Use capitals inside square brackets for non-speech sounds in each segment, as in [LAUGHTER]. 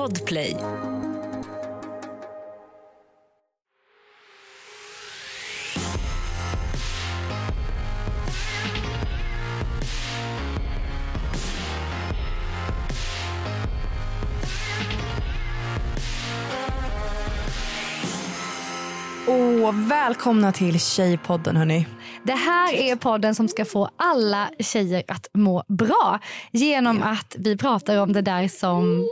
Podplay. Välkomna till Tjejpodden hörni. Det här är podden som ska få alla tjejer att må bra genom att vi pratar om det där som... [LAUGHS]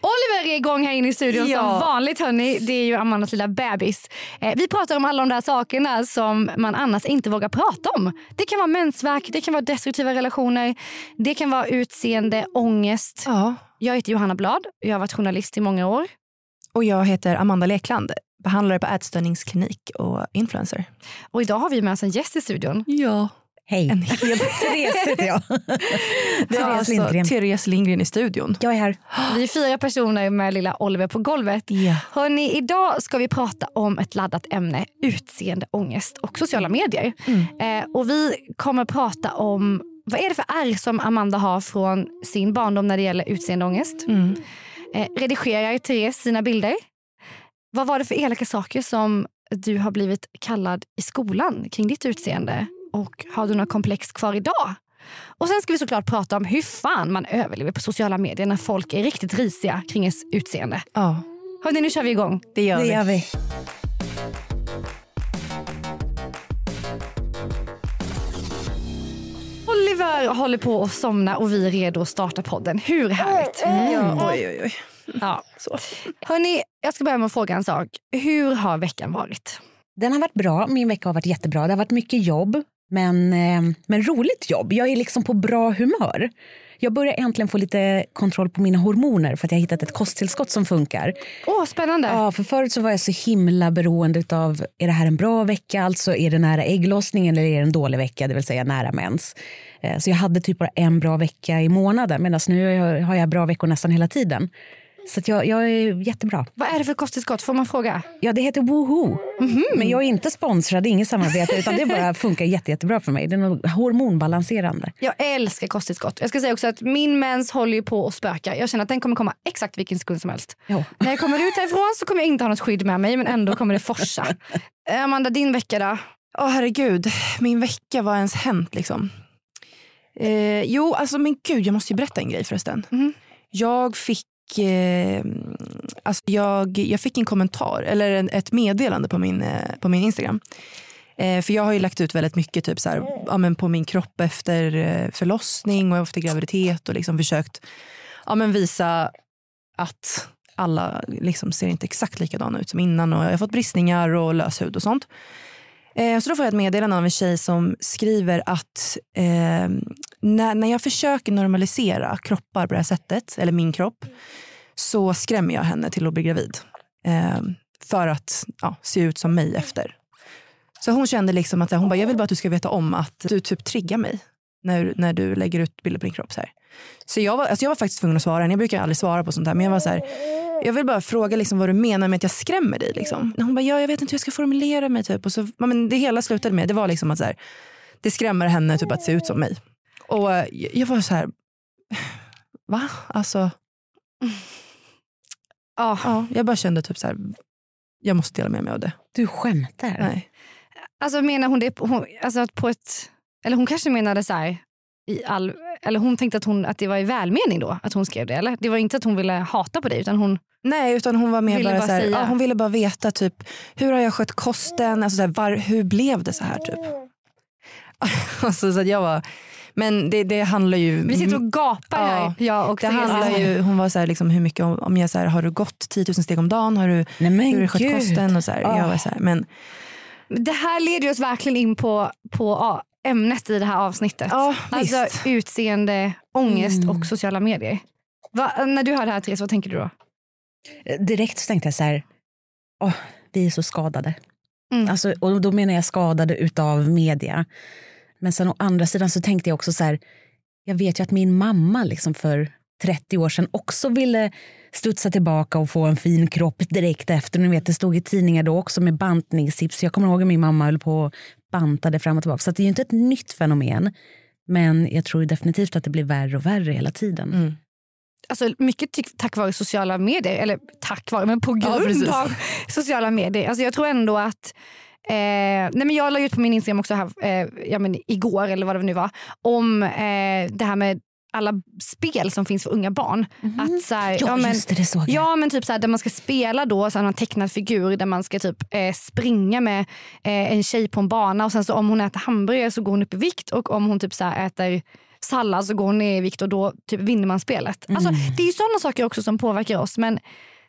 Oliver är igång här inne i studion Ja. som vanligt. Hörni. Det är ju Amandas lilla bebis. Eh, vi pratar om alla de där sakerna som man annars inte vågar prata om. Det kan vara mensvärk, det kan vara destruktiva relationer, det kan vara utseende, ångest. Ja. Jag heter Johanna Blad. Jag har varit journalist i många år. Och jag heter Amanda Lekland, behandlare på ätstörningsklinik och influencer. Och idag har vi med oss en gäst i studion. Ja. Hej. En hel... [LAUGHS] Therese heter jag. [LAUGHS] Det är Therese alltså Lindgren. Therese Lindgren i studion. Jag är här. Vi är fyra personer med lilla Oliver på golvet. Ja. Hörrni, idag ska vi prata om ett laddat ämne, utseende, ångest och sociala medier. Mm. Eh, och vi kommer prata om vad är det för ärr som Amanda har från sin barndom när det gäller utseendeångest. Mm. Eh, redigerar Therese sina bilder? Vad var det för elaka saker som du har blivit kallad i skolan kring ditt utseende? Och har du några komplex kvar idag? Och sen ska vi såklart prata om hur fan man överlever på sociala medier när folk är riktigt risiga kring ens utseende. Ja, Hörrni, nu kör vi igång. det gör Det vi. gör vi. Oliver håller på att somna och vi är redo att starta podden. Hur härligt? Ja, oj, oj, oj. Ja. Så. Hörni, jag ska börja med att fråga en sak. Hur har veckan varit? Den har varit bra. Min vecka har varit jättebra. Det har varit mycket jobb, men, eh, men roligt jobb. Jag är liksom på bra humör. Jag börjar äntligen få lite kontroll på mina hormoner för att jag har hittat ett kosttillskott som funkar. Åh, spännande. Ja, för förut så var jag så himla beroende av är det här en bra vecka, alltså är det nära ägglossning eller är det en dålig vecka, det vill säga nära mens. Eh, Så jag hade typ bara en bra vecka i månaden medan nu har jag bra veckor nästan hela tiden. Så att jag, jag är jättebra. Vad är det för kosttillskott? Får man fråga? Ja, det heter Woohoo. Men jag är inte sponsrad, är inget samarbete, utan det bara funkar jätte, jättebra för mig. Det är något hormonbalanserande. Jag älskar kosttillskott. Jag ska säga också att min mens håller ju på att spöka. Jag känner att den kommer komma exakt vilken sekund som helst. Ja. När jag kommer ut härifrån så kommer jag inte ha något skydd med mig men ändå kommer det forsa. [LAUGHS] Amanda, din vecka då? Åh herregud, min vecka, vad ens hänt liksom? Eh, jo, alltså men gud, jag måste ju berätta en grej förresten. Mhm. Jag fick eh, alltså jag, jag fick en kommentar, eller en, ett meddelande på min, eh, på min Instagram. Eh, för jag har ju lagt ut väldigt mycket typ så här, ja, men på min kropp efter eh, förlossning och efter graviditet och liksom försökt ja, men visa att alla liksom ser inte exakt likadana ut som innan och jag har fått bristningar och löshud och sånt. Eh, så då får jag ett meddelande av en tjej som skriver att eh, när, när jag försöker normalisera kroppar på det här sättet, eller min kropp, så skrämmer jag henne till att bli gravid. Eh, för att ja, se ut som mig efter. Så hon kände liksom att hon bara, jag vill bara att du ska veta om att du typ triggar mig när, när du lägger ut bilder på din kropp. Så, här så jag, var, alltså jag var faktiskt tvungen att svara henne. Jag brukar aldrig svara på sånt här. Men jag var så här, jag vill bara fråga liksom vad du menar med att jag skrämmer dig. Liksom. Hon bara, ja, jag vet inte hur jag ska formulera mig. Typ. Och så, men det hela slutade med, det var liksom att så här, det skrämmer henne typ att se ut som mig. Och eh, jag var så här, [SIGHS] va? Alltså, Ja. ja, jag bara kände typ så här, jag måste dela med mig av det. Du skämtar? Nej. Alltså menar hon det hon, alltså på ett... Eller hon kanske menade så här... I all, eller hon tänkte att, hon, att det var i välmening då att hon skrev det. Eller? Det var inte att hon ville hata på dig utan hon... Nej, utan hon var mer Ville bara, bara här, säga. ja, hon ville bara veta typ, hur har jag skött kosten, alltså, så här, var, hur blev det så här typ. [LAUGHS] alltså, så att jag var, men det, det handlar ju... Vi sitter och gapar här. Ja, Jag och det handlar ju, hon var så här, liksom, hur mycket om, jag så här, har du gått 10 000 steg om dagen, har du, Nej men hur har du skött gud. kosten och så här. Jag Ah. var så här, men Det här leder oss verkligen in på, på ja, ämnet i det här avsnittet. ja, alltså visst. utseende, ångest Mm. och sociala medier. Va, när du hör det här Therese, vad tänker du då? Direkt så tänkte jag så här, åh, vi är så skadade. Mm. Alltså, och då menar jag skadade utav media. Men sen å andra sidan så tänkte jag också så här, jag vet ju att min mamma liksom för 30 år sedan också ville studsa tillbaka och få en fin kropp direkt efter. Ni vet, det stod i tidningar då också med bantningstips. Jag kommer ihåg att min mamma höll på bantade fram och tillbaka. Så det är ju inte ett nytt fenomen. Men jag tror definitivt att det blir värre och värre hela tiden. Mm. alltså mycket tack vare sociala medier. Eller tack vare, men på grund ja, av [LAUGHS] sociala medier. Alltså jag tror ändå att Eh, nej men jag la ut på min Instagram också här, eh, ja men igår eller vad det nu var om eh, det här med alla spel som finns för unga barn. Mm. Att så här, ja, ja, men, just det, det såg jag. Ja, men typ så här, där man ska spela då, så här, en tecknad figur där man ska typ eh, springa med eh, en tjej på en bana och sen så om hon äter hamburgare så går hon upp i vikt och om hon typ så här, äter sallad så går hon ner i vikt och då typ vinner man spelet. Mm. Alltså, det är sådana saker också som påverkar oss. Men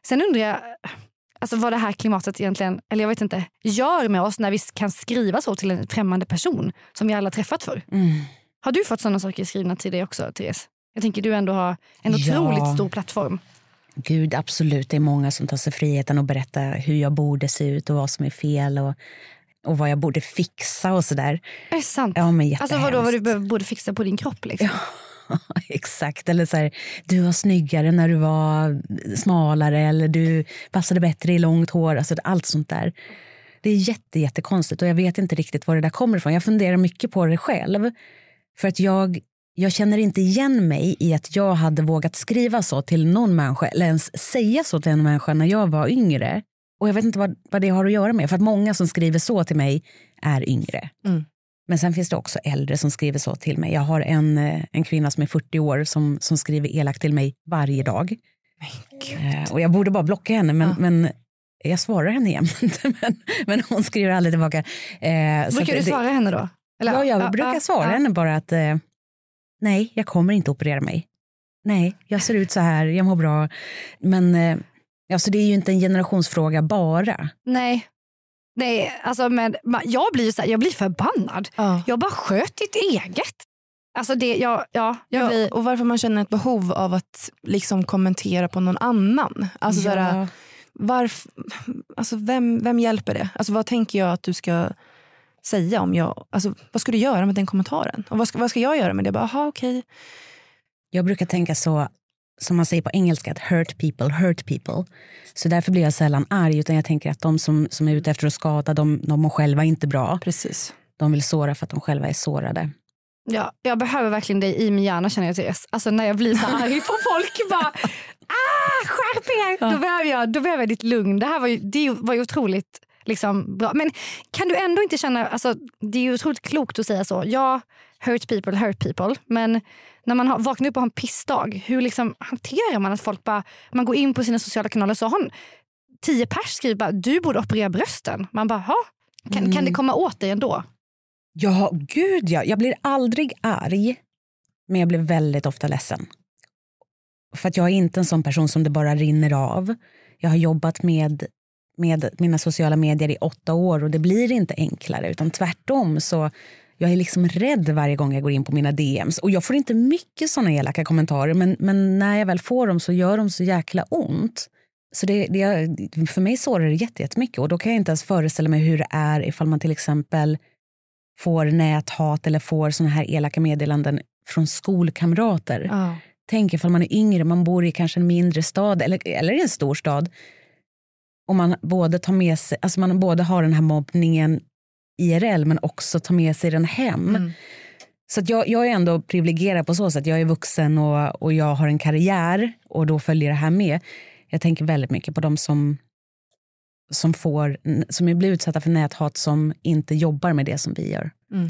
sen undrar jag alltså, vad det här klimatet egentligen, eller jag vet inte, gör med oss när vi kan skriva så till en främmande person som vi alla träffat för. Mm. Har du fått sådana saker skrivna till dig också, Therese? Jag tänker du ändå har en otroligt ja. stor plattform. Gud, absolut. Det är många som tar sig friheten att berätta hur jag borde se ut och vad som är fel och, och vad jag borde fixa och sådär. Är det sant? Ja, men alltså vadå, vad du borde fixa på din kropp? Liksom? Ja, [LAUGHS] exakt. Eller så här, du var snyggare när du var smalare eller du passade bättre i långt hår. Alltså allt sånt där. Det är jätte, jättekonstigt och jag vet inte riktigt var det där kommer ifrån. Jag funderar mycket på det själv. För att jag, jag känner inte igen mig i att jag hade vågat skriva så till någon människa eller ens säga så till en människa när jag var yngre. Och jag vet inte vad, vad det har att göra med. För att många som skriver så till mig är yngre. Mm. Men sen finns det också äldre som skriver så till mig. Jag har en, eh, en kvinna som är 40 år som, som skriver elakt till mig varje dag. Eh, och jag borde bara blocka henne, men, ja. men jag svarar henne jämt. [LAUGHS] men, men hon skriver aldrig tillbaka. Eh, Brukar du svara henne då? Eller, ja, jag ja, brukar ja, svara ja. henne bara att eh, nej, jag kommer inte operera mig. Nej, jag ser ut så här, jag mår bra. Men eh, alltså, det är ju inte en generationsfråga bara. Nej. Nej, alltså, men, jag, blir så här, jag blir förbannad. Ja. Jag bara sköt ditt eget. Alltså det, ja, ja, blir... och varför man känner ett behov av att liksom kommentera på någon annan. Alltså, ja. såhär, varf, alltså vem, vem hjälper det? Alltså, vad tänker jag att du ska säga om jag... Alltså, vad ska du göra med den kommentaren? Och vad ska, vad ska jag göra med det? Bara, okay. Jag brukar tänka så, som man säger på engelska, att hurt people hurt people. Så därför blir jag sällan arg, utan jag tänker att de som, som är ute efter att skada, de, de mår själva inte bra. Precis. De vill såra för att de själva är sårade. Ja, jag behöver verkligen dig i min hjärna känner jag Therese. Alltså när jag blir så arg på folk. Bara, [LAUGHS] ah, skärp er! Ja. Då, behöver jag, då behöver jag ditt lugn. Det här var ju, det var ju otroligt liksom bra. Men kan du ändå inte känna, alltså, det är ju otroligt klokt att säga så. Ja, hurt people, hurt people. Men när man har, vaknar upp och har en pissdag, hur liksom hanterar man att folk bara, man går in på sina sociala kanaler så har tio pers skriver bara du borde operera brösten. Man bara, ha? Kan, mm. kan det mm. komma åt dig ändå? Ja, gud ja. Jag blir aldrig arg, men jag blir väldigt ofta ledsen. För att jag är inte en sån person som det bara rinner av. Jag har jobbat med med mina sociala medier i åtta år och det blir inte enklare utan tvärtom så jag är liksom rädd varje gång jag går in på mina DMs. Och jag får inte mycket såna elaka kommentarer men, men när jag väl får dem så gör de så jäkla ont. Så det, det, för mig sårar det jättemycket och då kan jag inte ens föreställa mig hur det är ifall man till exempel får näthat eller får såna här elaka meddelanden från skolkamrater. Ja. Tänk ifall man är yngre, man bor i kanske en mindre stad eller, eller i en stor stad och man både, tar med sig, alltså man både har den här mobbningen IRL men också tar med sig den hem. Mm. Så jag, jag är ändå privilegierad på så sätt. Jag är vuxen och, och jag har en karriär och då följer det här med. Jag tänker väldigt mycket på de som, som, får, som blir utsatta för näthat som inte jobbar med det som vi gör. Mm.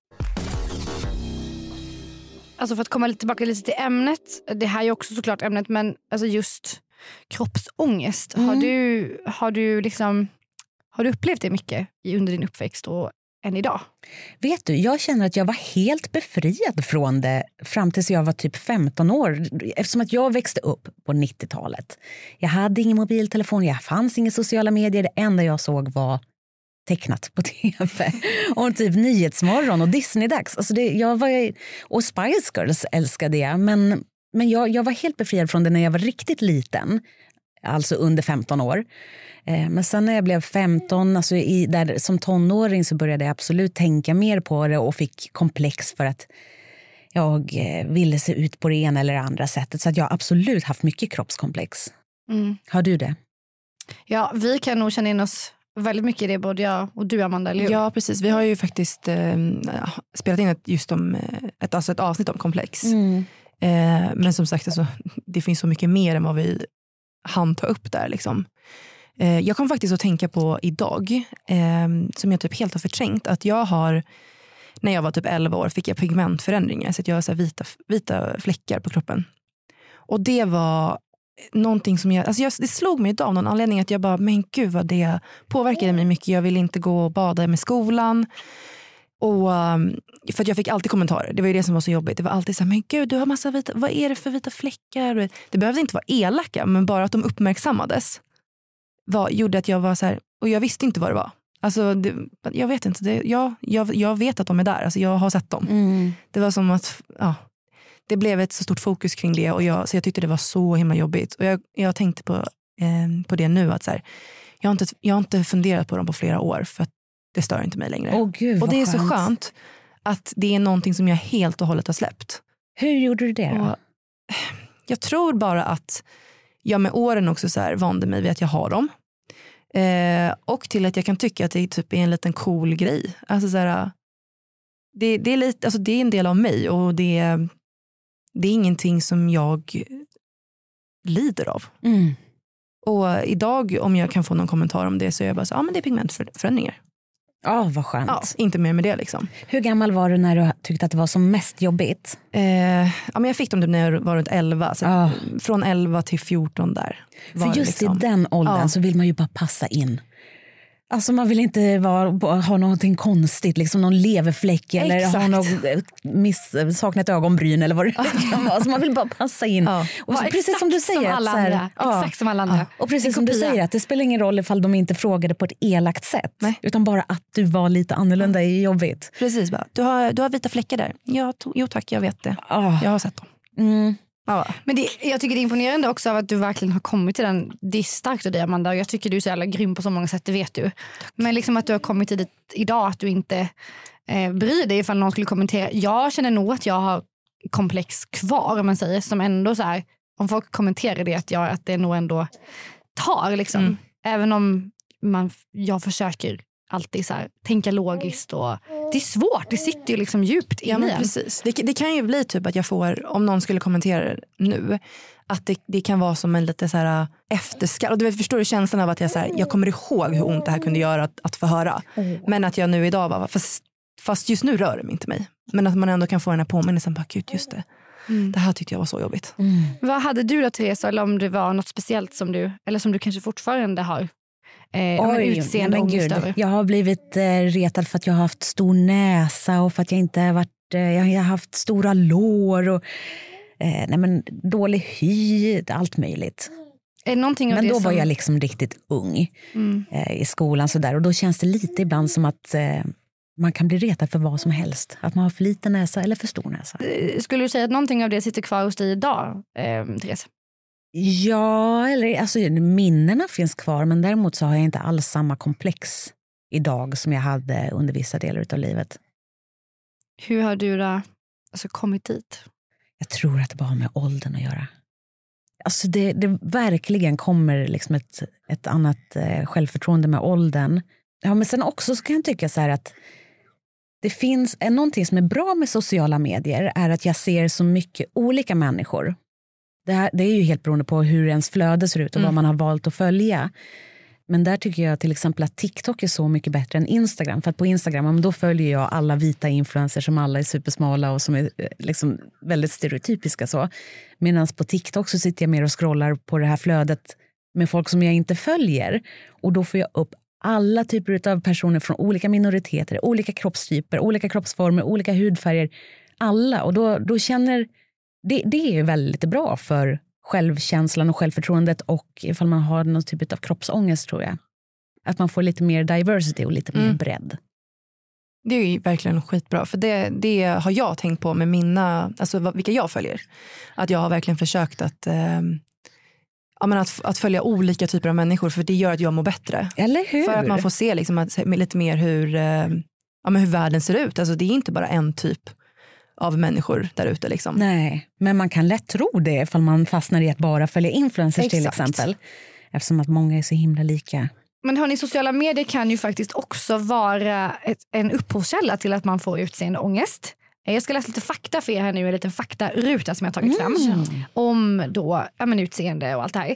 alltså för att komma tillbaka lite till ämnet. Det här är också såklart ämnet men alltså just kroppsångest. Mm. Har, du, har, du liksom, har du upplevt det mycket under din uppväxt och än idag? Vet du, jag känner att jag var helt befriad från det fram tills jag var typ 15 år. Eftersom att jag växte upp på 90-talet. Jag hade ingen mobiltelefon, jag fanns inga sociala medier. Det enda jag såg var tecknat på [LAUGHS] tv. och typ Nyhetsmorgon och Disney-dags. Alltså det, jag var, och Spice Girls älskade jag. Men, men jag, jag var helt befriad från det när jag var riktigt liten. Alltså under 15 år. Eh, men sen när jag blev 15, alltså i, där, som tonåring så började jag absolut tänka mer på det och fick komplex för att jag eh, ville se ut på det ena eller andra sättet. Så att jag har absolut haft mycket kroppskomplex. Mm. Har du det? Ja, vi kan nog känna in oss väldigt mycket i det, både jag och du Amanda, eller hur? Ja precis, vi har ju faktiskt eh, spelat in ett, just om, eh, ett, alltså ett avsnitt om komplex. Mm. Eh, men som sagt, alltså, det finns så mycket mer än vad vi hann ta upp där. Liksom. Eh, jag kom faktiskt att tänka på idag, eh, som jag typ helt har förträngt, att jag har, när jag var typ 11 år fick jag pigmentförändringar, så att jag har så vita, vita fläckar på kroppen. Och det var någonting som jag, alltså jag, det slog mig idag av någon anledning att jag bara, men gud vad det påverkade mig mycket. Jag ville inte gå och bada med skolan. Och, um, för jag fick alltid kommentarer. Det var ju det som var så jobbigt. Det var alltid så här, men gud du har massa vita, vad är det för vita fläckar? Det behövde inte vara elaka, men bara att de uppmärksammades var, gjorde att jag var så här, och jag visste inte vad det var. Alltså, det, jag vet inte, det, ja, jag, jag vet att de är där, alltså, jag har sett dem. Mm. Det var som att ja, det blev ett så stort fokus kring det och jag, så jag tyckte det var så himla jobbigt. Och jag, jag tänkte på, eh, på det nu, att så här, jag, har inte, jag har inte funderat på dem på flera år för att det stör inte mig längre. Åh, gud, och det är vad så skönt att det är någonting som jag helt och hållet har släppt. Hur gjorde du det då? Och jag tror bara att jag med åren också så här vande mig vid att jag har dem. Eh, och till att jag kan tycka att det typ är en liten cool grej. Alltså så här, det, det, är lite, alltså det är en del av mig och det, det är ingenting som jag lider av. Mm. Och idag om jag kan få någon kommentar om det så är jag bara så, ja men det är pigmentförändringar. Ja, vad skönt. Ja, inte mer med det liksom. Hur gammal var du när du tyckte att det var som mest jobbigt? Eh, ja, men jag fick dem typ när jag var runt 11, så Ja. från 11 till 14 där. För just liksom. i den åldern Ja. så vill man ju bara passa in. Alltså man vill inte vara, ha någonting konstigt, liksom någon leverfläck eller ha något, eh, miss, sakna ett ögonbryn eller vad det kan [LAUGHS] vara. Alltså man vill bara passa in. Ja. Och så, precis som du säger. Som alla här, ja. Exakt som alla andra. Och precis som du säger, att det spelar ingen roll ifall de inte frågade på ett elakt sätt. Nej. Utan bara att du var lite annorlunda är jobbigt. Precis, bara, du, har, du har vita fläckar där. Ja, to, jo tack, jag vet det. Jag har sett dem. Mm. Ja. Men det, jag tycker det är imponerande också av att du verkligen har kommit till den. Det är starkt av dig Amanda och jag tycker du är så jävla grym på så många sätt, det vet du. Men liksom att du har kommit till det idag, att du inte eh, bryr dig ifall någon skulle kommentera. Jag känner nog att jag har komplex kvar om man säger, som ändå så här, om folk kommenterar det, att, jag, att det nog ändå tar liksom. Mm. Även om man, jag försöker alltid så här, tänka logiskt och det är svårt, det sitter ju liksom djupt Ja, inne en. precis. Det, det kan ju bli typ att jag får, om någon skulle kommentera det nu, att det, det kan vara som en lite så här efterskatt. Och du vet, förstår du känslan av att jag, så här, jag kommer ihåg hur ont det här kunde göra att, att få höra. Men att jag nu idag bara, fast, fast just nu rör det mig inte mig. Men att man ändå kan få den här påminnelsen, bara, gud just det. Mm. Det här tyckte jag var så jobbigt. Vad hade du då Therese, eller om det var något speciellt som du, eller som du kanske fortfarande har eh, Oj, utseende men gud. över? Jag har blivit eh, retad för att jag har haft stor näsa och för att jag inte har varit, eh, jag har haft stora lår och eh, nej, men dålig hy, allt möjligt. Men då som, var jag liksom riktigt ung mm, eh, i skolan sådär, och då känns det lite ibland som att eh, man kan bli retad för vad som helst. Att man har för liten näsa eller för stor näsa. Eh, Skulle du säga att någonting av det sitter kvar hos dig idag, eh, Therese? Ja, eller alltså minnena finns kvar men däremot så har jag inte alls samma komplex idag som jag hade under vissa delar av livet. Hur har du då, alltså, kommit dit? Jag tror att det bara har med åldern att göra. Alltså det, det verkligen kommer liksom ett, ett annat eh, självförtroende med åldern. Ja, men sen också så kan jag tycka så att det finns eh, någonting som är bra med sociala medier är att jag ser så mycket olika människor. Det, här, det är ju helt beroende på hur ens flöde ser ut och vad Mm. man har valt att följa. Men där tycker jag till exempel att TikTok är så mycket bättre än Instagram. För att på Instagram då följer jag alla vita influencers som alla är supersmala och som är eh, liksom väldigt stereotypiska. så. Medan på TikTok så sitter jag mer och scrollar på det här flödet med folk som jag inte följer. Och då får jag upp alla typer av personer från olika minoriteter, olika kroppstyper, olika kroppsformer, olika hudfärger. Alla. Och då, då känner... Det, det är väldigt bra för självkänslan och självförtroendet och ifall man har någon typ av kroppsångest tror jag. Att man får lite mer diversity och lite mer Mm. bredd. Det är ju verkligen skitbra. För det, det har jag tänkt på med mina, alltså vilka jag följer. Att jag har verkligen försökt att, eh, ja, men att, att följa olika typer av människor för det gör att jag mår bättre. Eller hur? För att man får se liksom, att, lite mer hur, eh, ja, men hur världen ser ut. Alltså, det är inte bara en typ av människor där ute. Liksom. Nej, men man kan lätt tro det ifall man fastnar i att bara följa influencers till Exakt. exempel. Eftersom att många är så himla lika. Men hörni, sociala medier kan ju faktiskt också vara ett, en upphovskälla till att man får utseendeångest. Jag ska läsa lite fakta för er här nu, en liten faktaruta som jag har tagit fram om då, ja, men utseende och allt det här.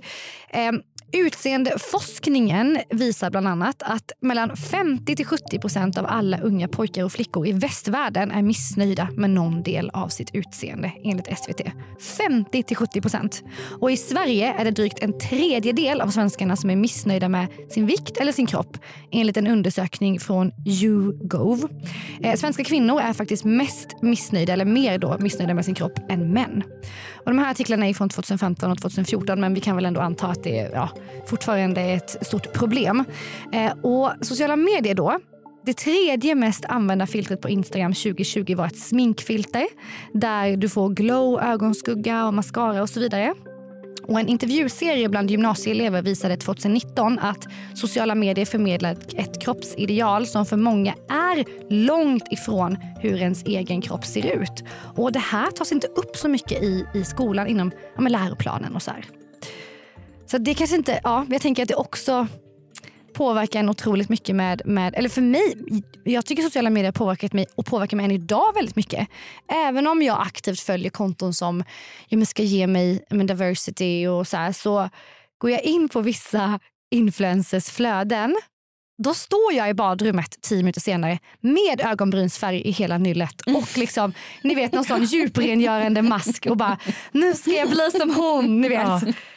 Eh, utseendeforskningen visar bland annat att mellan 50 till 70 procent av alla unga pojkar och flickor i västvärlden är missnöjda med någon del av sitt utseende enligt SVT. 50 till 70 procent. Och i Sverige är det drygt en tredjedel av svenskarna som är missnöjda med sin vikt eller sin kropp enligt en undersökning från YouGov. Eh, svenska kvinnor är faktiskt mest missnöjda, eller mer då missnöjda med sin kropp än män. Och de här artiklarna är från 2015 och 2014 men vi kan väl ändå anta att det ja, fortfarande är ett stort problem. Eh, och sociala medier då det tredje mest använda filtret på Instagram 2020 var ett sminkfilter där du får glow, ögonskugga och mascara och så vidare. Och en intervjuserie bland gymnasieelever visade 2019 att sociala medier förmedlar ett- kroppsideal som för många är långt ifrån hur ens egen kropp ser ut. Och det här tas inte upp så mycket i, i skolan inom ja, läroplanen och så här. Så det kanske inte, ja, jag tänker att det också påverkar en otroligt mycket med, med, eller för mig, jag tycker sociala medier har påverkat mig och påverkar mig än idag väldigt mycket. Även om jag aktivt följer konton som ja, men ska ge mig men diversity och så här, så går jag in på vissa influencers flöden då står jag i badrummet tio minuter senare med ögonbrynsfärg i hela nyllet och liksom, ni vet någon sån djuprengörande mask och bara nu ska jag bli som hon. Ni vet.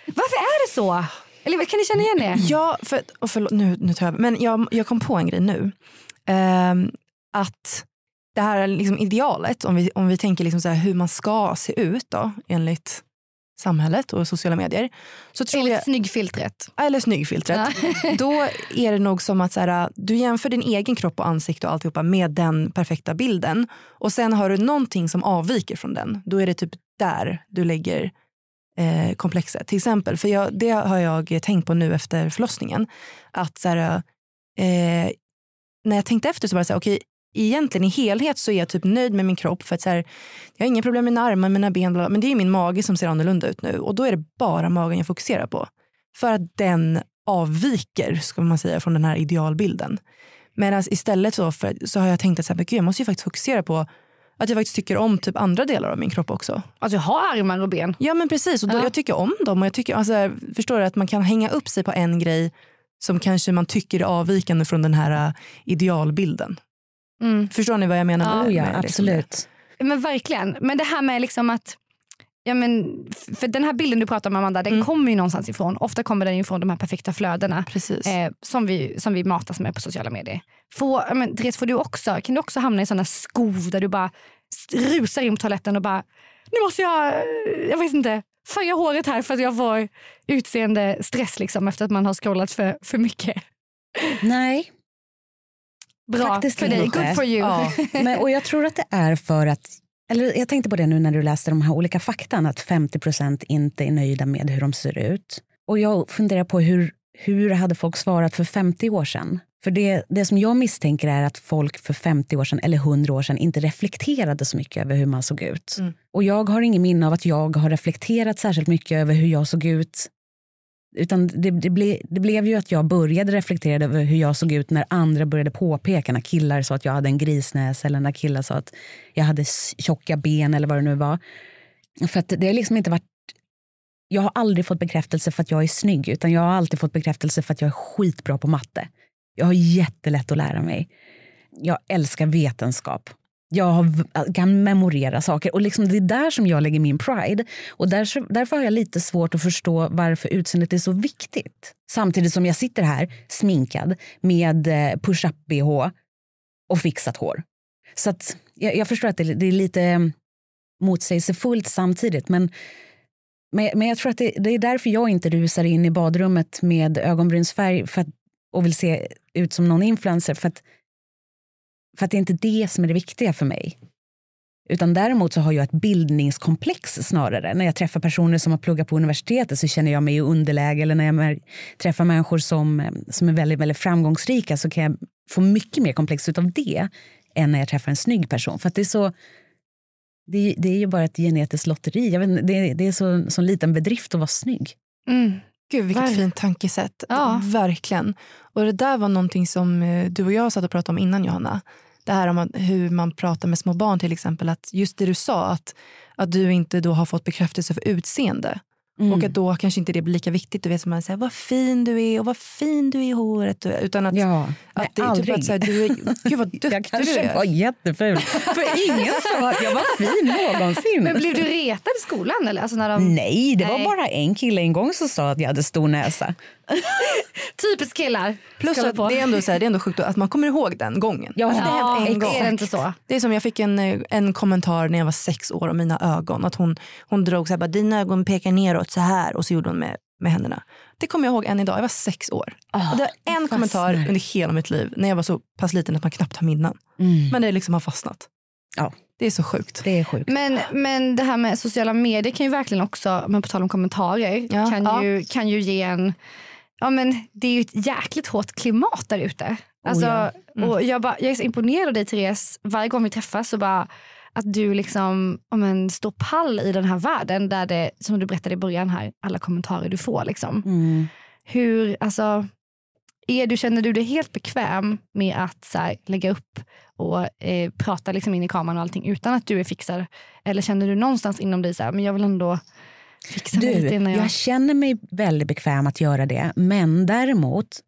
Varför är det så? Eller kan ni känna igen det? [LAUGHS] Ja, för, och förlåt, nu, nu tar jag Men jag, jag kom på en grej nu. Ehm, att det här liksom idealet, om vi, om vi tänker liksom så hur man ska se ut då, enligt samhället och sociala medier. Så tror Enligt jag, snyggfiltret. eller snyggfiltret. [LAUGHS] Då är det nog som att så här, du jämför din egen kropp och ansikte och alltihopa med den perfekta bilden. Och sen har du någonting som avviker från den. Då är det typ där du lägger eh, komplexet. Till exempel, för jag, det har jag tänkt på nu efter förlossningen. Att så här, eh, när jag tänkte efter så var det så här, okej, egentligen i helhet så är jag typ nöjd med min kropp. För att så här, jag har inga problem med mina armar, mina ben, bla, bla, men det är min mage som ser annorlunda ut nu. Och då är det bara magen jag fokuserar på. För att den avviker, ska man säga, från den här idealbilden. Medan istället så, för, så har jag tänkt att så här, men gud, jag måste ju faktiskt fokusera på att jag faktiskt tycker om typ andra delar av min kropp också. Alltså jag har armar och ben. Ja men precis, och då, Ja. jag tycker om dem. Och jag tycker, alltså, förstår du att man kan hänga upp sig på en grej som kanske man tycker är avvikande från den här äh, idealbilden. Mm. Förstår ni vad jag menar? Ja, med, Oh ja, med liksom det? absolut. Men verkligen. Men det här med liksom att Ja, men, för den här bilden du pratar om Amanda, den Mm. kommer ju någonstans ifrån. Ofta kommer den ifrån de här perfekta flödena eh, som, vi, som vi matas med på sociala medier. Får, ja, men, Therese, får du också, kan du också hamna i sådana skov där du bara rusar in på toaletten och bara nu måste jag, eh, jag vet inte, färga håret här för att jag får utseende stress liksom, efter att man har scrollat för, för mycket. Nej, Bra Faktiskt för dig, good for you. Ja. [LAUGHS] Men, och jag tror att det är för att eller jag tänkte på det nu när du läste de här olika faktan att 50% inte är nöjda med hur de ser ut. Och jag funderar på hur, hur hade folk svarat för 50 år sedan? För det, det som jag misstänker är att folk för 50 år sedan eller 100 år sedan inte reflekterade så mycket över hur man såg ut. Mm. Och jag har ingen minne av att jag har reflekterat särskilt mycket över hur jag såg ut. Utan det, det, ble, det blev ju att jag började reflektera över hur jag såg ut när andra började påpeka. När killar sa att jag hade en grisnäs eller när killar sa att jag hade tjocka ben eller vad det nu var. För att det har liksom inte varit... Jag har aldrig fått bekräftelse för att jag är snygg utan jag har alltid fått bekräftelse för att jag är skitbra på matte. Jag har jättelätt att lära mig. Jag älskar vetenskap. Jag kan memorera saker. Och liksom det är där som jag lägger min pride. Och därför, därför har jag lite svårt att förstå varför utseendet är så viktigt. Samtidigt som jag sitter här sminkad med eh, push-up-bh och fixat hår. Så att jag, jag förstår att det, det är lite mm, motsägelsefullt samtidigt. Men, men, men jag tror att det, det är därför jag inte rusar in i badrummet med ögonbrynsfärg. För att och vill se ut som någon influencer för att, för att det är inte det som är det viktiga för mig. Utan däremot så har jag ett bildningskomplex snarare. När jag träffar personer som har pluggat på universitetet så känner jag mig i underläge. Eller när jag träffar människor som, som är väldigt, väldigt framgångsrika så kan jag få mycket mer komplex av det än när jag träffar en snygg person. För att det är så... Det, det är ju bara ett genetiskt lotteri. Jag vet, det, det är så, så liten bedrift att vara snygg. Mm. Gud vilket Var... fint tankesätt. Ja. Verkligen. Och det där var någonting som eh, du och jag satt och pratade om innan Johanna det här om hur man pratar med små barn till exempel. Att just det du sa, att, att du inte då har fått bekräftelse för utseende. Mm. Och att då kanske inte det blir lika viktigt. Du vet som man säger, vad fin du är och vad fin du är i håret. Utan att, ja, att det är typ att säga, du är, gud vad [LAUGHS] duktig Jag kanske du är. var jätteful. För ingen sa att jag var fin någonsin. Men blev du retad i skolan? Eller? Alltså när de... Nej, det Nej. var bara en kille en gång som sa att jag hade stor näsa. Typiskt killar. Plus att det är ändå, så här, det är ändå sjukt att man kommer ihåg den gången. Ja, alltså, det ja, en gång. Är det inte så? Det är som jag fick en, en kommentar när jag var sex år om mina ögon. Att hon, hon drog så här, bara, dina ögon pekar neråt så här och så gjorde hon med, med händerna. Det kommer jag ihåg än idag. Jag var sex år. Oh, och det var en kommentar under hela mitt liv när jag var så pass liten att man knappt har minnen. Mm. Men det liksom har fastnat. Ja. Det är så sjukt. Det är sjukt. Men, men det här med sociala medier kan ju verkligen också, men på tal om kommentarer, ja, kan, ja. Ju, kan ju ge en ja, men det är ju ett jäkligt hårt klimat där ute. Alltså, oh ja. mm. och jag, bara, jag är så imponerad av dig Therese, varje gång vi träffas så bara att du liksom, ja, men, står pall i den här världen där det, som du berättade i början här, alla kommentarer du får. Liksom. Mm. Hur, alltså, är du, känner du dig helt bekväm med att så här, lägga upp och eh, prata liksom in i kameran och allting utan att du är fixad? Eller känner du någonstans inom dig så här, men jag vill ändå Fixa du, lite innan jag... jag känner mig väldigt bekväm att göra det. Men däremot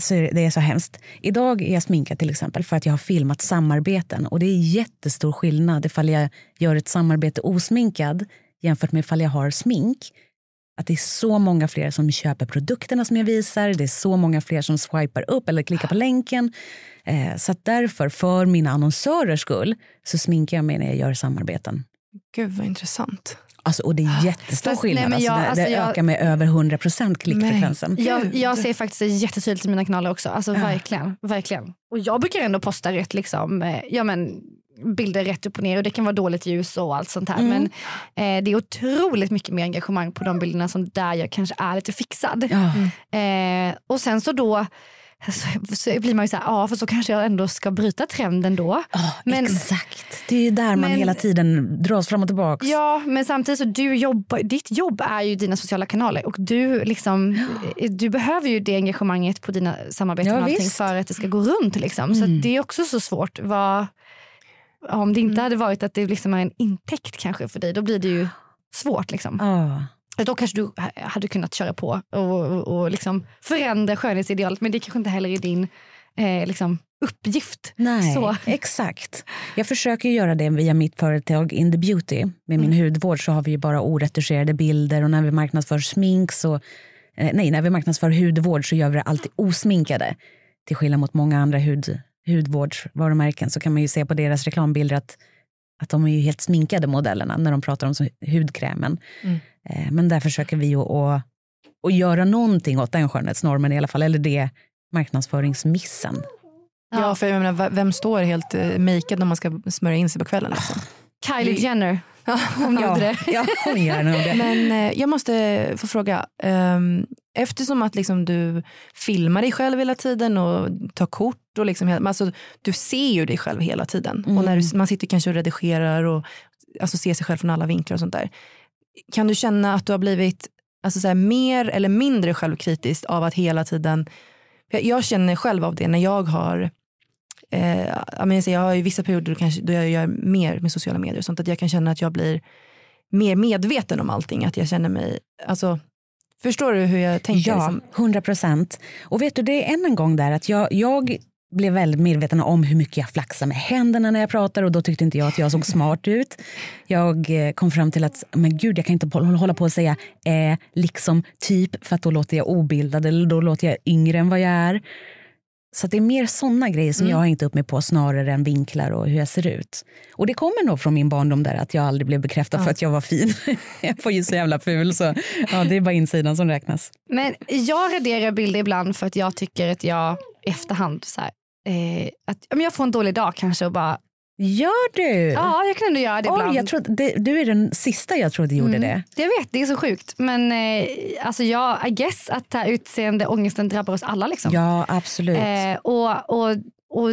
så är det är så hemskt. Idag är jag sminkad till exempel för att jag har filmat samarbeten. Och det är jättestor skillnad ifall jag gör ett samarbete osminkad jämfört med ifall jag har smink. Att det är så många fler som köper produkterna som jag visar. Det är så många fler som swipar upp eller klickar på länken. Eh, så därför, för mina annonsörers skull, så sminkar jag mig när jag gör samarbeten. Gud vad intressant. Alltså, och det är jättestor Fast, skillnad. Nej, jag, alltså, det, det jag, ökar med över 100 procent klickfrekvensen. Jag, jag ser faktiskt det jättetydligt i mina kanaler också. Alltså, ja. verkligen, verkligen. Och jag brukar ändå posta rätt liksom, eh, ja, men, bilder rätt upp och ner och det kan vara dåligt ljus och allt sånt här. Mm. Men eh, det är otroligt mycket mer engagemang på de bilderna som där jag kanske är lite fixad. Ja. Eh, och sen så då så, så blir man ju så här, ja för så kanske jag ändå ska bryta trenden då. Oh, men, exakt, det är ju där man hela tiden dras fram och tillbaka. Ja men samtidigt så du jobbar, ditt jobb är ju dina sociala kanaler och du, liksom, ja. du behöver ju det engagemanget på dina samarbeten ja, för att det ska gå runt. Liksom. Mm. Så det är också så svårt. Vad, om det inte mm. hade varit att det liksom är en intäkt kanske för dig, då blir det ju svårt. Liksom. Oh. Då kanske du hade kunnat köra på och, och, liksom förändra skönhetsidealet men det kanske inte heller är din eh, liksom, uppgift. Nej, så. exakt. Jag försöker göra det via mitt företag In the Beauty. Med min mm. hudvård så har vi bara oretuscherade bilder och när vi marknadsför smink så eh, nej, när vi marknadsför hudvård så gör vi det alltid osminkade. Till skillnad mot många andra hud, hudvårdsvarumärken så kan man ju se på deras reklambilder att, att de är ju helt sminkade modellerna när de pratar om hudkrämen. Mm. Eh, men där försöker vi att, att, att göra någonting åt den skönhetsnormen i alla fall, eller det marknadsföringsmissen. Ja, för jag menar, vem står helt uh, makead när man ska smörja in sig på kvällen? Liksom? Kylie Jenner. [LAUGHS] hon gjorde det. ja, hon gör det. Men eh, jag måste få fråga. Um, eftersom att liksom, du filmar dig själv hela tiden och tar kort. Och liksom, alltså, du ser ju dig själv hela tiden. Mm. Och när du, man sitter kanske och redigerar och alltså, ser sig själv från alla vinklar och sånt där. Kan du känna att du har blivit alltså så här, mer eller mindre självkritisk av att hela tiden... Jag känner själv av det när jag har eh, jag har ju vissa perioder då, kanske, då jag gör mer med sociala medier och sånt att jag kan känna att jag blir mer medveten om allting. Att jag känner mig, alltså, förstår du hur jag tänker? Ja, liksom? 100 procent. Och vet du, det är än en gång där att jag, jag blev väldigt medveten om hur mycket jag flaxar med händerna när jag pratar och då tyckte inte jag att jag såg smart ut. Jag eh, kom fram till att men gud, jag kan inte hålla på och säga eh, liksom typ för att då låter jag obildad eller då låter jag yngre än vad jag är. Så det är mer såna grejer som Mm. jag har hängt upp mig på snarare än vinklar och hur jag ser ut. Och det kommer nog från min barndom där att jag aldrig blev bekräftad för att jag var fin. [LAUGHS] jag var ju så jävla ful så ja, det är bara insidan som räknas. Men jag raderar bilder ibland för att jag tycker att jag i efterhand så här, eh, att men jag får en dålig dag kanske och bara Gör du? ja jag kan ändå göra det Oj, ibland. jag trodde, det, du är den sista jag trodde gjorde Mm. det. Jag vet, det är så sjukt. Men eh, alltså jag I guess att det här utseendeångesten drabbar oss alla. Liksom. Ja, absolut. Eh, och, och, och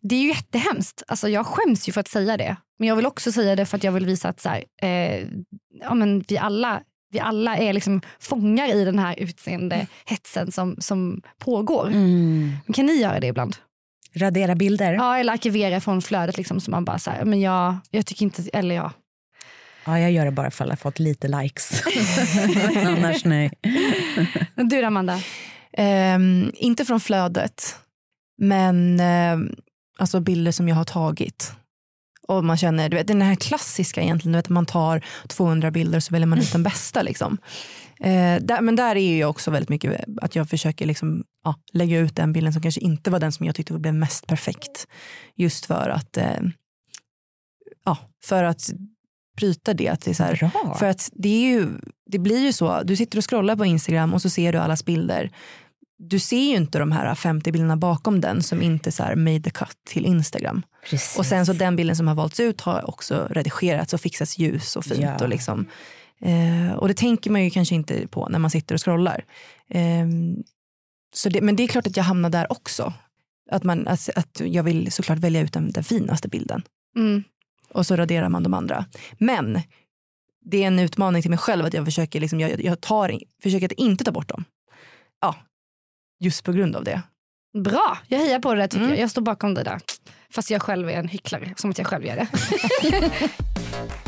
Det är ju jättehemskt. Alltså, jag skäms ju för att säga det. Men jag vill också säga det för att jag vill visa att så här, eh, ja, men vi, alla, vi alla är liksom fångar i den här utseendehetsen som, som pågår. Mm. Men Kan ni göra det ibland? Radera bilder? Ja. Eller arkivera från flödet liksom, så man bara så här, men jag, jag tycker inte, eller ja. jag gör det bara för att jag fått lite likes. [LAUGHS] Annars nej. Du då, Amanda? Ehm, inte från flödet, men ehm, alltså bilder som jag har tagit. Och man känner, du vet, den här klassiska egentligen, du vet, man tar 200 bilder så väljer man ut den bästa. Liksom. Eh, där, men där är jag också väldigt mycket att jag försöker liksom, ja, lägga ut den bilden som kanske inte var den som jag tyckte blev mest perfekt. Just för att, eh, ja, för att bryta det. Att det är så här, för att det, är ju, det blir ju så, du sitter och scrollar på Instagram och så ser du allas bilder. Du ser ju inte de här 50 bilderna bakom den som inte så här made the cut till Instagram. Precis. Och sen så den bilden som har valts ut har också redigerats och fixats ljus och fint. Ja. Och, liksom, eh, och det tänker man ju kanske inte på när man sitter och scrollar. Eh, så det, men det är klart att jag hamnar där också. Att, man, att, att jag vill såklart välja ut den, den finaste bilden Mm. och så raderar man de andra. Men det är en utmaning till mig själv att jag försöker, liksom, jag, jag tar, försöker att inte ta bort dem. Ja, just på grund av det. Bra, jag hejar på det där tycker Mm. jag. Jag står bakom det där. Fast jag själv är en hycklare, som att jag själv gör det. [LAUGHS] [LAUGHS]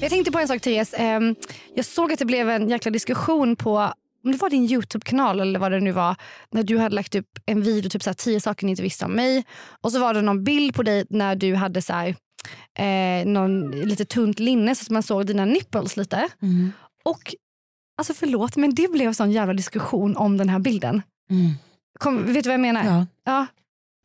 Jag tänkte på en sak Therese. Ehm, Jag såg att det blev en jäkla diskussion på om det var din Youtube-kanal eller vad det nu var. När du hade lagt upp en video, typ så här, tio saker ni inte visste om mig. Och så var det någon bild på dig när du hade så här, eh, någon lite tunt linne så att man såg dina nipples lite. Mm. Och alltså förlåt men det blev sån jävla diskussion om den här bilden. Mm. Kom, vet du vad jag menar? Ja. Ja.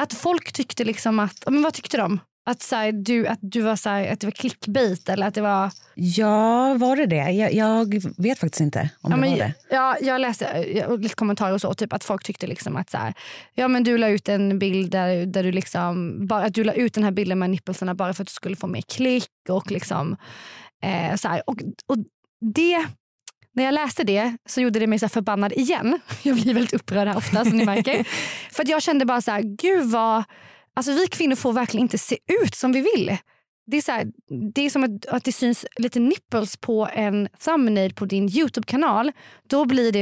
Att folk tyckte liksom att, men vad tyckte de? Att, så här, du, att, du var så här, att det var clickbait eller att det var... ja, var det det? Jag, jag vet faktiskt inte om Ja, det men, var det. ja, jag läste eh, lite kommentarer och så, typ att folk tyckte liksom att så här, ja, men du la ut en bild där, där du liksom, bara, att du la ut den här bilden med nippelsarna bara för att du skulle få mer klick och liksom eh, så här. Och, och det, när jag läste det så gjorde det mig så förbannad igen. [LAUGHS] Jag blir väldigt upprörd här ofta som ni märker. [LAUGHS] för jag kände bara så här, gud vad, alltså vi kvinnor får verkligen inte se ut som vi vill. Det är, så här, det är som att, att det syns lite nipples på en thumbnail på din Youtube-kanal. Då blir det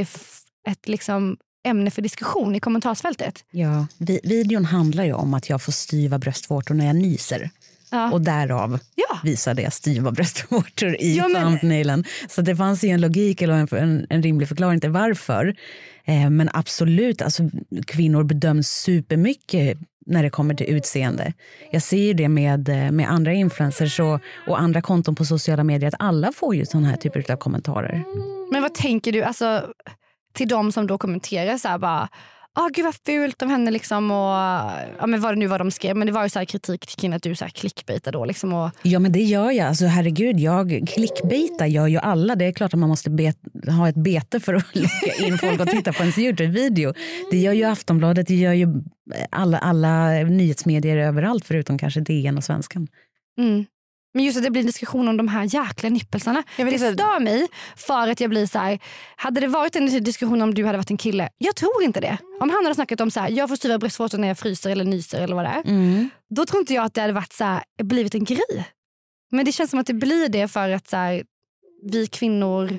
ett liksom, ämne för diskussion i kommentarsfältet. Ja, vi, videon handlar ju om att jag får styva bröstvårtor när jag nyser. Ja. Och därav Ja. visade jag styva bröstvårtor i Ja, men- thumbnailen. Så det fanns ju en logik eller en, en, en rimlig förklaring till varför. Eh, men absolut, alltså, kvinnor bedöms supermycket när det kommer till utseende. Jag ser ju det med, eh, med andra influencers och, och andra konton på sociala medier att alla får ju sådana här typer av kommentarer. Men vad tänker du alltså, till de som då kommenterar så här bara ah, gud vad fult av henne liksom och ja, men vad det nu var de skrev. Men det var ju så här kritik kring att du så här clickbaitar då liksom. Och, Ja men det gör jag. Alltså, herregud, jag clickbaitar gör ju alla. Det är klart att man måste bet, ha ett bete för att [LAUGHS] locka in folk och titta på ens Youtube-video. Det gör ju Aftonbladet, det gör ju alla, alla nyhetsmedier överallt förutom kanske DN och Svenskan. mm. Men just att det blir en diskussion om de här jäkla nippelsarna. Jag vill Det säga- stör mig för att jag blir så här. Hade det varit en diskussion om du hade varit en kille? Jag tror inte det. Om han hade snackat om så här, jag får styva bröstvårtor när jag fryser eller nyser eller vad det är. Mm. Då tror inte jag att det hade varit så här, blivit en grej. Men det känns som att det blir det för att så här, vi kvinnor,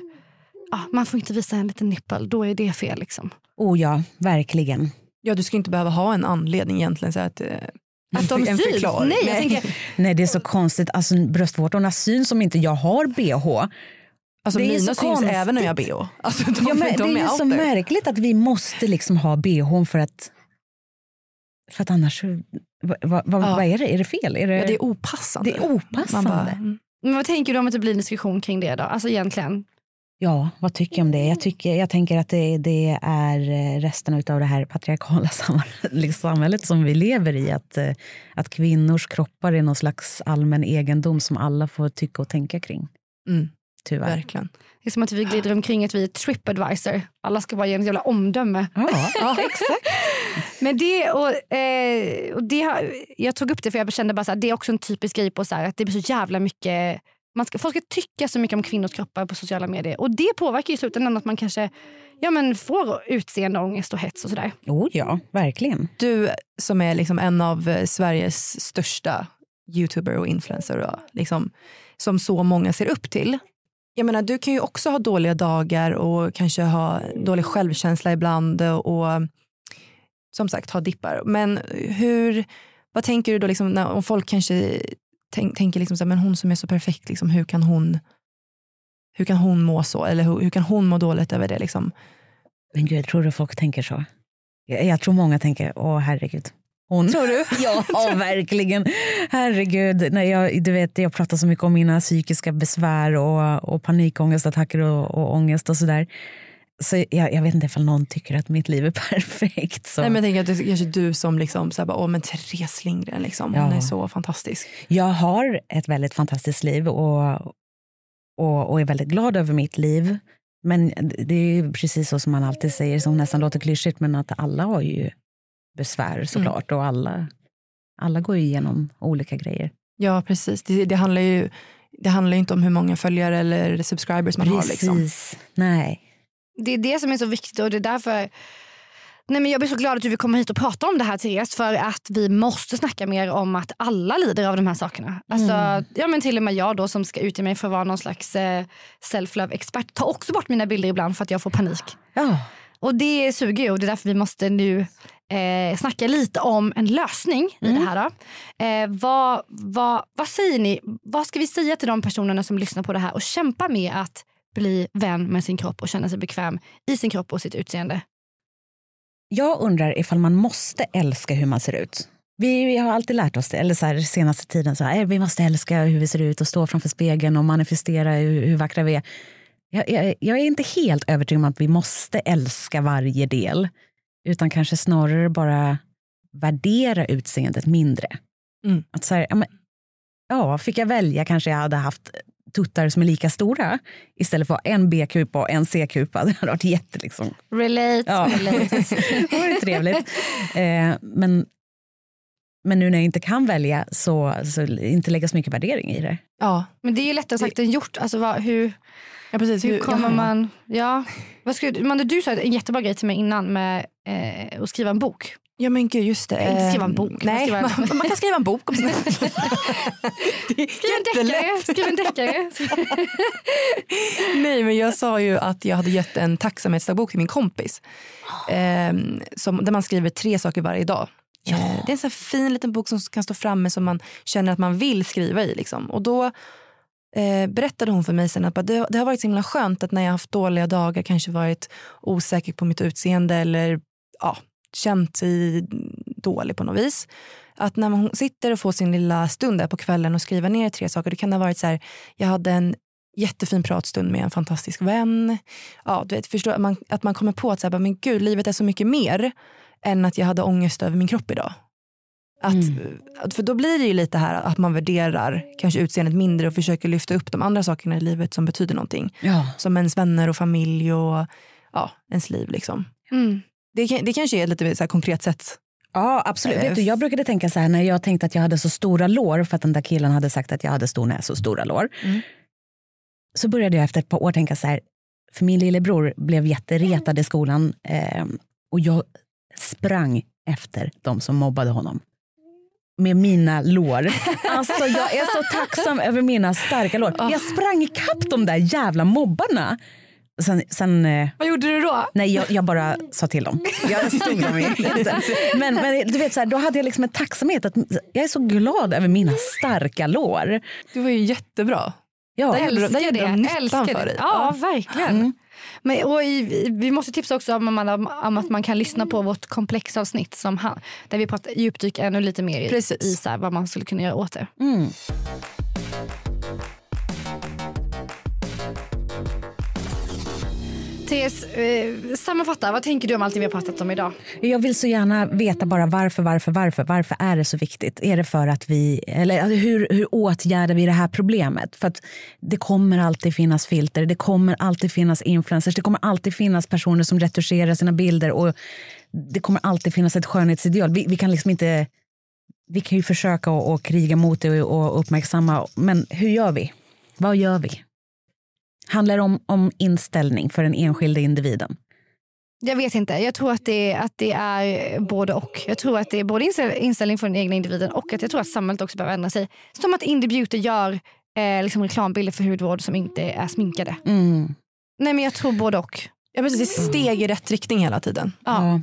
ja, man får inte visa en liten nippel. Då är det fel. Liksom. Oh ja, verkligen. Ja, du ska inte behöva ha en anledning egentligen. Så att, eh, Att de en syns? förklaring. Nej, jag tänker, Nej det är så konstigt. Alltså, bröstvårtorna syns om inte jag har bh. Alltså, det är mina så syns konstigt. även när jag har bh. Alltså, de, Ja, men de det är out så there. märkligt att vi måste liksom ha bh för att för att annars, vad, vad, Ja. vad är det? Är det fel? Är det, Ja, det är opassande. det är opassande. Man bara, mm. men vad tänker du om att det blir en diskussion kring det då? Alltså egentligen. Ja, vad tycker jag om det? Jag, tycker, jag tänker att det, det är eh, resten av det här patriarkala [LAUGHS] sam- samhället som vi lever i. Att, eh, att kvinnors kroppar är någon slags allmän egendom som alla får tycka och tänka kring. Mm, Tyvärr. verkligen. Det är som att vi glider omkring att vi är Tripadvisor. Alla ska bara ge en jävla omdöme. Ja, [LAUGHS] [LAUGHS] ja, exakt. Men det, och, eh, och det har, jag tog upp det för jag kände bara här, det är också en typisk grej på så här, att det blir så jävla mycket man ska, folk ska tycka så mycket om kvinnors kroppar på sociala medier. Och det påverkar ju i slutändan att man kanske ja, men får utseendeångest och hets och sådär. Oh ja, verkligen. Du som är liksom en av Sveriges största youtuber och influencer och liksom, som så många ser upp till. Jag menar, du kan ju också ha dåliga dagar och kanske ha dålig självkänsla ibland och, och som sagt ha dippar. Men hur, vad tänker du då liksom, när, om folk kanske tänk, tänker liksom så här, men hon som är så perfekt, liksom, hur, kan hon, hur kan hon må så? Eller hur, hur kan hon må dåligt över det? Liksom? Men gud, tror du folk tänker så? Jag, jag tror många tänker, åh herregud. Hon. Tror du? [LAUGHS] ja, verkligen. Herregud. När jag, du vet, jag pratar så mycket om mina psykiska besvär och, och panikångestattacker och, och ångest och sådär. Så jag, jag vet inte ifall någon tycker att mitt liv är [LAUGHS] perfekt. Så. Nej, men jag tänker att det är kanske du som liksom, så här, bara, åh men Therese Lindgren, liksom, hon Ja. är så fantastisk. Jag har ett väldigt fantastiskt liv och, och, och är väldigt glad över mitt liv. Men det är ju precis så som man alltid säger, som nästan låter klyschigt, men att alla har ju besvär såklart. Och alla, alla går ju igenom olika grejer. Ja precis, det, det, handlar ju, det handlar inte om hur många följare eller subscribers man har. Liksom. Precis. Nej. Det är det som är så viktigt och det är därför Nej, men jag blir så glad att du vill komma hit och prata om det här Therese för att vi måste snacka mer om att alla lider av de här sakerna. Alltså, ja, men till och med jag då som ska utge mig för att vara någon slags eh, self-love-expert tar också bort mina bilder ibland för att jag får panik. Ja. Och det suger ju och det är därför vi måste nu eh, snacka lite om en lösning i det här. Då. Eh, vad, vad, vad säger ni? Vad ska vi säga till de personerna som lyssnar på det här och kämpar med att bli vän med sin kropp och känna sig bekväm i sin kropp och sitt utseende? Jag undrar ifall man måste älska hur man ser ut. Vi, vi har alltid lärt oss det, eller så här, senaste tiden, så här, "Eh, vi måste älska hur vi ser ut och stå framför spegeln och manifestera hur, hur vackra vi är. Jag, jag, jag är inte helt övertygad om att vi måste älska varje del, utan kanske snarare bara värdera utseendet mindre. Mm. Att så här, ja, men, ja, fick jag välja kanske jag hade haft tuttar som är lika stora istället för en B-kupa och en C-kupa. [LAUGHS] Det hade varit jätte liksom, Relate, Ja. relate. [LAUGHS] det var trevligt. Eh, men, men nu när jag inte kan välja så, så inte lägga så mycket värdering i det. Ja, Men det är ju lättare sagt än gjort. Alltså, vad, hur, ja precis. hur kommer ja. man... Ja. Vad skulle, Amanda, du sa en jättebra grej till mig innan med eh, att skriva en bok. Ja men gud just det. Inte skriva en Eh, bok, Nej, skriva en- Man, man kan skriva en bok om [LAUGHS] är Skriv en deckare! Skriv en deckare. Nej men jag sa ju att jag hade gett en tacksamhetsdagbok till min kompis. Eh, som, där man skriver tre saker varje dag. Eh, det är en så här fin liten bok som kan stå framme som man känner att man vill skriva i. Liksom. Och då eh, berättade hon för mig sen att det, det har varit så himla skönt att när jag haft dåliga dagar kanske varit osäker på mitt utseende eller ja, känt sig dålig på något vis. Att när hon sitter och får sin lilla stund där på kvällen och skriver ner tre saker, det kan ha varit så här, jag hade en jättefin pratstund med en fantastisk vän. Ja, du vet, förstå, att, man, att man kommer på att så här, men gud, livet är så mycket mer än att jag hade ångest över min kropp idag. Att, att- För då blir det ju lite här att man värderar kanske utseendet mindre och försöker lyfta upp de andra sakerna i livet som betyder någonting. Ja. Som ens vänner och familj och ja, ens liv. Liksom. Mm. Det, det kanske är ett lite så konkret sätt. Ja, absolut. Eh, Vet du, jag brukade tänka så här när jag tänkte att jag hade så stora lår för att den där killen hade sagt att jag hade stor näsa och stora lår. Mm. Så började jag efter ett par år tänka så här, för min lillebror blev jätteretad i skolan eh, och jag sprang efter de som mobbade honom. Med mina lår. [LAUGHS] Alltså jag är så tacksam över mina starka lår. Jag sprang ikapp de där jävla mobbarna. Sen, sen eh, Vad gjorde du då? Nej, jag, jag bara sa till dem. [LAUGHS] Jag stod dem i. Men, men du vet, så här, då hade jag liksom en tacksamhet. att Jag är så glad över mina starka lår. Det var ju jättebra. Ja, Där gjorde de- nyttan för det. dig. Ja, verkligen. Mm. Men, och i, vi måste tipsa också om, om, om att man kan lyssna på vårt komplexavsnitt som han, där vi pratar djupdyker ännu lite mer i, Precis. i så här, vad man skulle kunna göra åt det. Mm. Therese, eh, sammanfatta. Vad tänker du om allt vi har pratat om idag? Jag vill så gärna veta bara varför, varför, varför. Varför är det så viktigt? Är det för att vi, eller alltså hur, hur åtgärdar vi det här problemet? För att det kommer alltid finnas filter, det kommer alltid finnas influencers, det kommer alltid finnas personer som retuscherar sina bilder och det kommer alltid finnas ett skönhetsideal. Vi, vi kan liksom inte, vi kan ju försöka att att kriga mot det och, och uppmärksamma, men hur gör vi? Vad gör vi? Handlar det om, om inställning för den enskilda individen? Jag vet inte. Jag tror att det, att det är både och. Jag tror att det är både inställ- inställning för den egna individen och att jag tror att samhället också behöver ändra sig. Som att Indie Beauty gör eh, liksom reklambilder för hudvård som inte är sminkade. Mm. Nej men jag tror både och. Ja, precis, det är steg i rätt riktning hela tiden. Ja.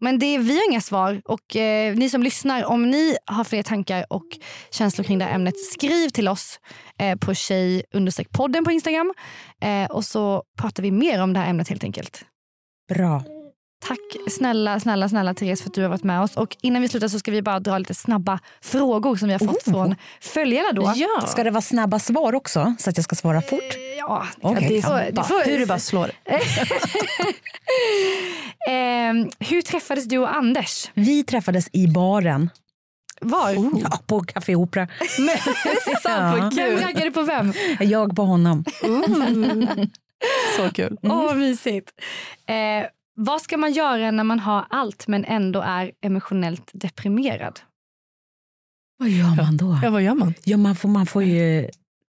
Men det, vi har inga svar och eh, ni som lyssnar, om ni har fler tankar och känslor kring det här ämnet, skriv till oss eh, på tjej podden på Instagram eh, och så pratar vi mer om det här ämnet helt enkelt. Bra. Tack snälla, snälla, snälla Therese för att du har varit med oss. Och innan vi slutar så ska vi bara dra lite snabba frågor som vi har fått Oh. från följarna då. Ja. Ska det vara snabba svar också så att jag ska svara fort? Ja, Okej. det får- det får- Hur du bara slår. [LAUGHS] Ehm, hur träffades du och Anders? Vi träffades i baren Var? ja, på Café Opera. [LAUGHS] Ja. Vem raggade på vem? Jag på honom. [LAUGHS] Så kul. Åh, vad mysigt. Eh, vad ska man göra när man har allt men ändå är emotionellt deprimerad? Vad gör man då? Ja, vad gör man? Ja, man, får, man får ju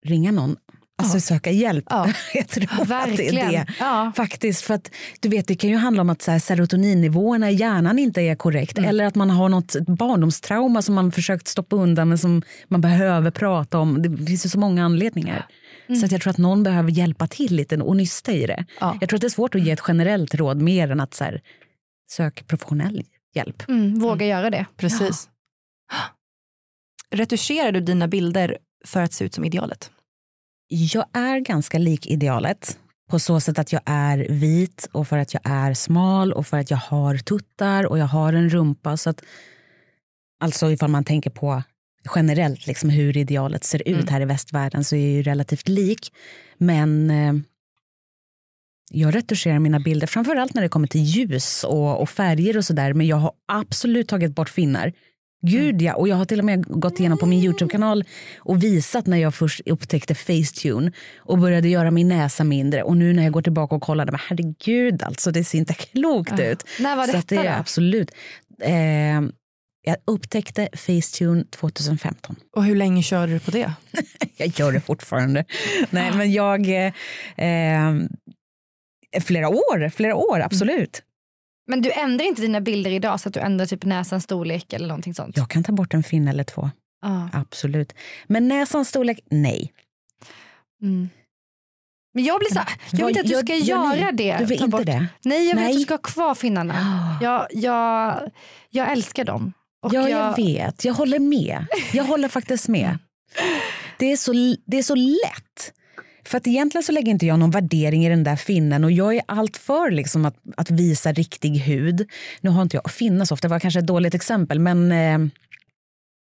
ringa någon. Alltså Ja. söka hjälp. Ja. [LAUGHS] Jag tror att det är Verkligen. det. Ja. Faktiskt, för att du vet, det kan ju handla om att så här, serotoninnivåerna i hjärnan inte är korrekt. Eller att man har något barndomstrauma som man försökt stoppa undan men som man behöver prata om. Det finns ju så många anledningar. Så att jag tror att någon behöver hjälpa till lite och nysta i det. Ja. Jag tror att det är svårt att ge ett generellt råd mer än att så här, sök professionell hjälp. Mm, våga göra det. Precis. Retuscherar du dina bilder för att se ut som idealet? Jag är ganska lik idealet på så sätt att jag är vit och för att jag är smal och för att jag har tuttar och jag har en rumpa. Så att, alltså ifall man tänker på generellt liksom hur idealet ser ut Mm. här i västvärlden så är jag ju relativt lik. Men eh, jag retuscherar mina bilder, framförallt när det kommer till ljus och, och färger och sådär. Men jag har absolut tagit bort finnar. Gud ja, och jag har till och med gått igenom på min Youtube-kanal och visat när jag först upptäckte Facetune och började göra min näsa mindre. Och nu när jag går tillbaka och kollar, men herregud alltså, det ser inte [LAUGHS] klokt ut. När var Så detta det är absolut. Eh, jag upptäckte Facetune 2015. Och hur länge kör du på det? [LAUGHS] Jag gör det fortfarande. Nej, men jag... Eh, eh, flera år, flera år, absolut. Men du ändrar inte dina bilder idag så att du ändrar typ näsans storlek eller någonting sånt? Jag kan ta bort en finne eller två, Ja. absolut. Men näsans storlek, nej. Mm. Men jag blir så här, jag vill inte att du ska ni? göra det. Du vill inte bort. det? Nej, jag vill att Nej. du ska ha kvar finnarna. [GASPS] Jag, jag, jag älskar dem. Och ja, jag vet. Jag håller med. Jag håller faktiskt med. Det är så, det är så lätt. För att egentligen så lägger inte jag någon värdering i den där finnen och jag är allt för liksom att, att visa riktig hud. Nu har inte jag finnar så ofta, det var kanske ett dåligt exempel, men eh,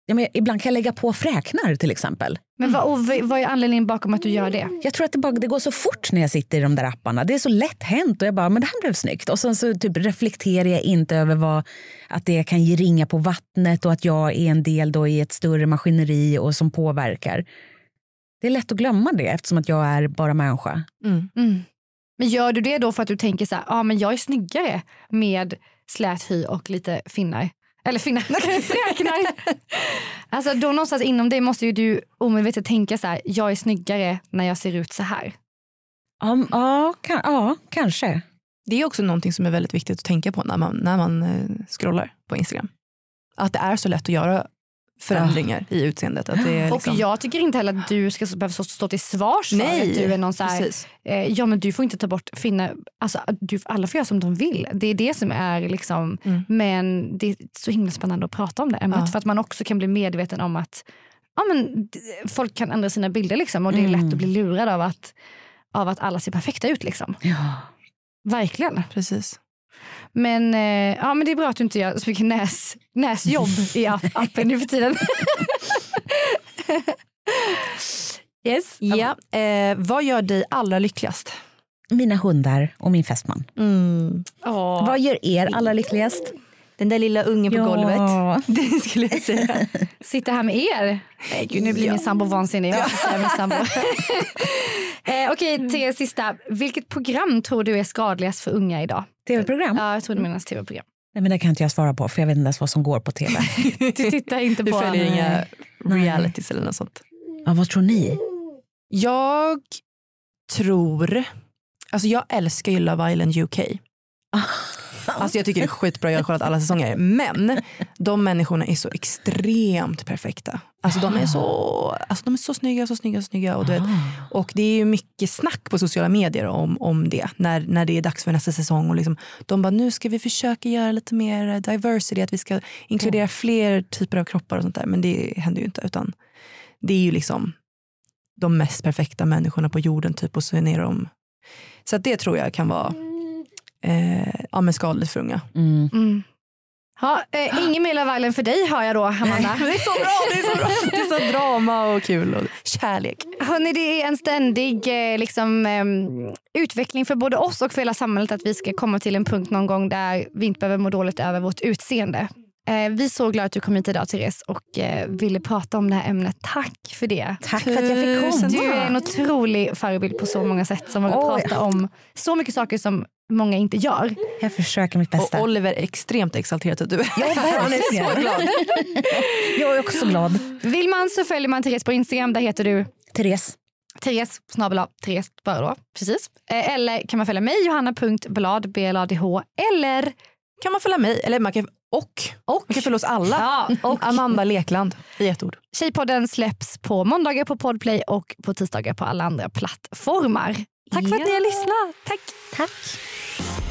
Ja, men ibland kan jag lägga på fräknar till exempel. Men vad, vad är anledningen bakom att du gör det? Jag tror att det, bara, det går så fort när jag sitter i de där apparna. Det är så lätt hänt och jag bara, men det här blev snyggt. Och sen så typ reflekterar jag inte över vad, att det kan ge ringa på vattnet och att jag är en del då i ett större maskineri och som påverkar. Det är lätt att glömma det eftersom att jag är bara människa. Mm. Mm. Men gör du det då för att du tänker så här, ah, men jag är snyggare med slät hy och lite finnar? Eller finnar, fräknar. [LAUGHS] [LAUGHS] alltså då någonstans inom det måste ju du omedvetet tänka så här, jag är snyggare när jag ser ut så här. Ja, ja, kan, ja kanske. Det är också någonting som är väldigt viktigt att tänka på när man, när man eh, scrollar på Instagram. Att det är så lätt att göra förändringar i utseendet. Att det är liksom... Och jag tycker inte heller att du ska behöva stå, stå till svars för Nej, att du är någon så här, eh, ja men du får inte ta bort finnar, alltså du, alla får göra som de vill. Det är det som är liksom, Mm. men det är så himla spännande att prata om det ämnet Ja. för att man också kan bli medveten om att ja, men, folk kan ändra sina bilder liksom, och det är Mm. lätt att bli lurad av att, av att alla ser perfekta ut. Liksom. Ja. Verkligen. Precis. Men, eh, ja, men det är bra att du inte gör så mycket näs, näsjobb i app, appen nu för tiden. [LAUGHS] yes. Ja. Eh, vad gör dig allra lyckligast? Mina hundar och min fästman. Åh. Vad gör er allra lyckligast? Den där lilla ungen på Ja. golvet. [LAUGHS] Det skulle jag säga. Sitta här med er. Nej, gud, nu blir min sambo vansinnig. Jag min sambo. [LAUGHS] eh, Okej, tre sista. Vilket program tror du är skadligast för unga idag? Tv-program? Ja, jag tror det menas tv-program. Nej, men det kan inte jag svara på för jag vet inte ens vad som går på tv. [LAUGHS] Du tittar inte Du på följer en- inga Nej. realities eller något sånt. ja, vad tror ni? Jag tror, alltså jag älskar ju Love Island UK. [LAUGHS] Alltså jag tycker det är skitbra, jag har kollat alla säsonger. Men de människorna är så extremt perfekta. Alltså de är så, alltså de är så snygga, så snygga, så snygga. Och, du vet, och det är ju mycket snack på sociala medier om, om det. När, när det är dags för nästa säsong. Och liksom, de bara, nu ska vi försöka göra lite mer diversity. Att vi ska inkludera fler typer av kroppar och sånt där. Men det händer ju inte. Utan det är ju liksom de mest perfekta människorna på jorden. Typ, och så är de... Så det tror jag kan vara eh, ja, men skadligt för unga. Mm. Mm. Ja, eh, ingen mer Love Island för dig har jag då, Amanda. Det är så bra, det är så bra. [LAUGHS] Det är så drama och kul och kärlek. Hörrni, det är en ständig eh, liksom, ehm, utveckling för både oss och för hela samhället att vi ska komma till en punkt någon gång där vi inte behöver må dåligt över vårt utseende. Eh, vi är så glada att du kom hit idag Therese och eh, ville prata om det här ämnet. Tack för det. Tack för att jag fick komma. Du är en otrolig förebild på så många sätt som vågar Oj. prata om så mycket saker som många inte gör. Jag försöker mitt bästa. Och Oliver är extremt exalterad att du är Ja, [LAUGHS] Han är så glad. [LAUGHS] jag är också glad. Vill man så följer man Therese på Instagram. Där heter du Therese. Therese snabel Therese bara då. Precis. Eh, Eller kan man följa mig johanna.blad bladh eller Kan man följa mig, eller man kan, och, och. följa oss alla. ja, och Amanda Lekland i ett ord. Tjejpodden släpps på måndagar på Podplay och på tisdagar på alla andra plattformar. Tack för att ni har lyssnat. Tack. Tack.